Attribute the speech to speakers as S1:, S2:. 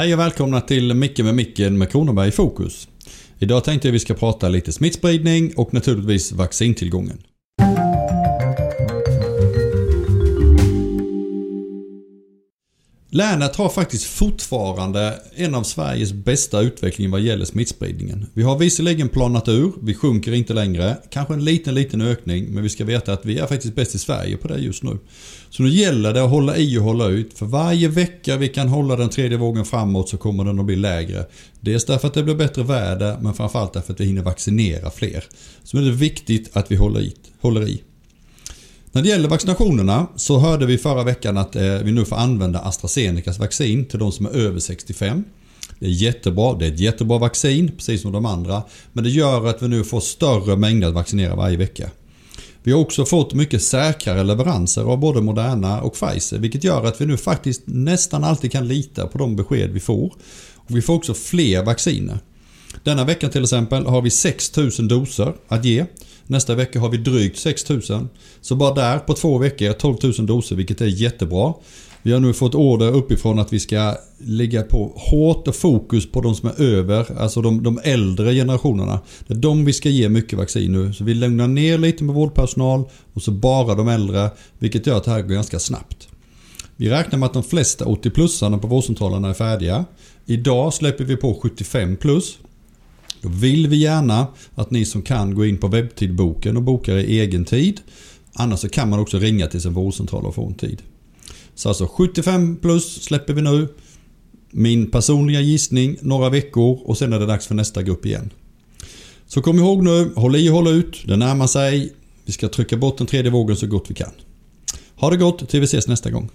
S1: Hej och välkomna till Micke med Micken med Kronoberg i fokus. Idag tänkte jag vi ska prata lite smittspridning och naturligtvis vaccintillgången. Länet har faktiskt fortfarande en av Sveriges bästa utveckling vad gäller smittspridningen. Vi har visserligen planat ur, vi sjunker inte längre. Kanske en liten, liten ökning, men vi ska veta att vi är faktiskt bäst i Sverige på det just nu. Så nu gäller det att hålla i och hålla ut. För varje vecka vi kan hålla den tredje vågen framåt så kommer den att bli lägre. Dels därför att det blir bättre väder, men framförallt därför att vi hinner vaccinera fler. Så är det viktigt att vi håller i. Håller i. När det gäller vaccinationerna så hörde vi förra veckan att eh, vi nu får använda AstraZenecas vaccin till de som är över 65. Det är jättebra, det är ett jättebra vaccin precis som de andra. Men det gör att vi nu får större mängder att vaccinera varje vecka. Vi har också fått mycket säkrare leveranser av både Moderna och Pfizer vilket gör att vi nu faktiskt nästan alltid kan lita på de besked vi får. Och vi får också fler vacciner. Denna vecka till exempel har vi 6000 doser att ge. Nästa vecka har vi drygt 6000. Så bara där på två veckor 12 000 doser vilket är jättebra. Vi har nu fått order uppifrån att vi ska ligga på hårt och fokus på de som är över, alltså de, de äldre generationerna. Det är de vi ska ge mycket vaccin nu. Så vi lugnar ner lite med vårdpersonal och så bara de äldre. Vilket gör att det här går ganska snabbt. Vi räknar med att de flesta 80-plussarna på vårdcentralerna är färdiga. Idag släpper vi på 75 plus. Då vill vi gärna att ni som kan gå in på webbtidboken och bokar i egen tid. Annars så kan man också ringa till sin vårdcentral och få en tid. Så alltså 75 plus släpper vi nu. Min personliga gissning några veckor och sen är det dags för nästa grupp igen. Så kom ihåg nu, håll i och håll ut. Det närmar sig. Vi ska trycka bort den tredje vågen så gott vi kan. Ha det gott till vi ses nästa gång.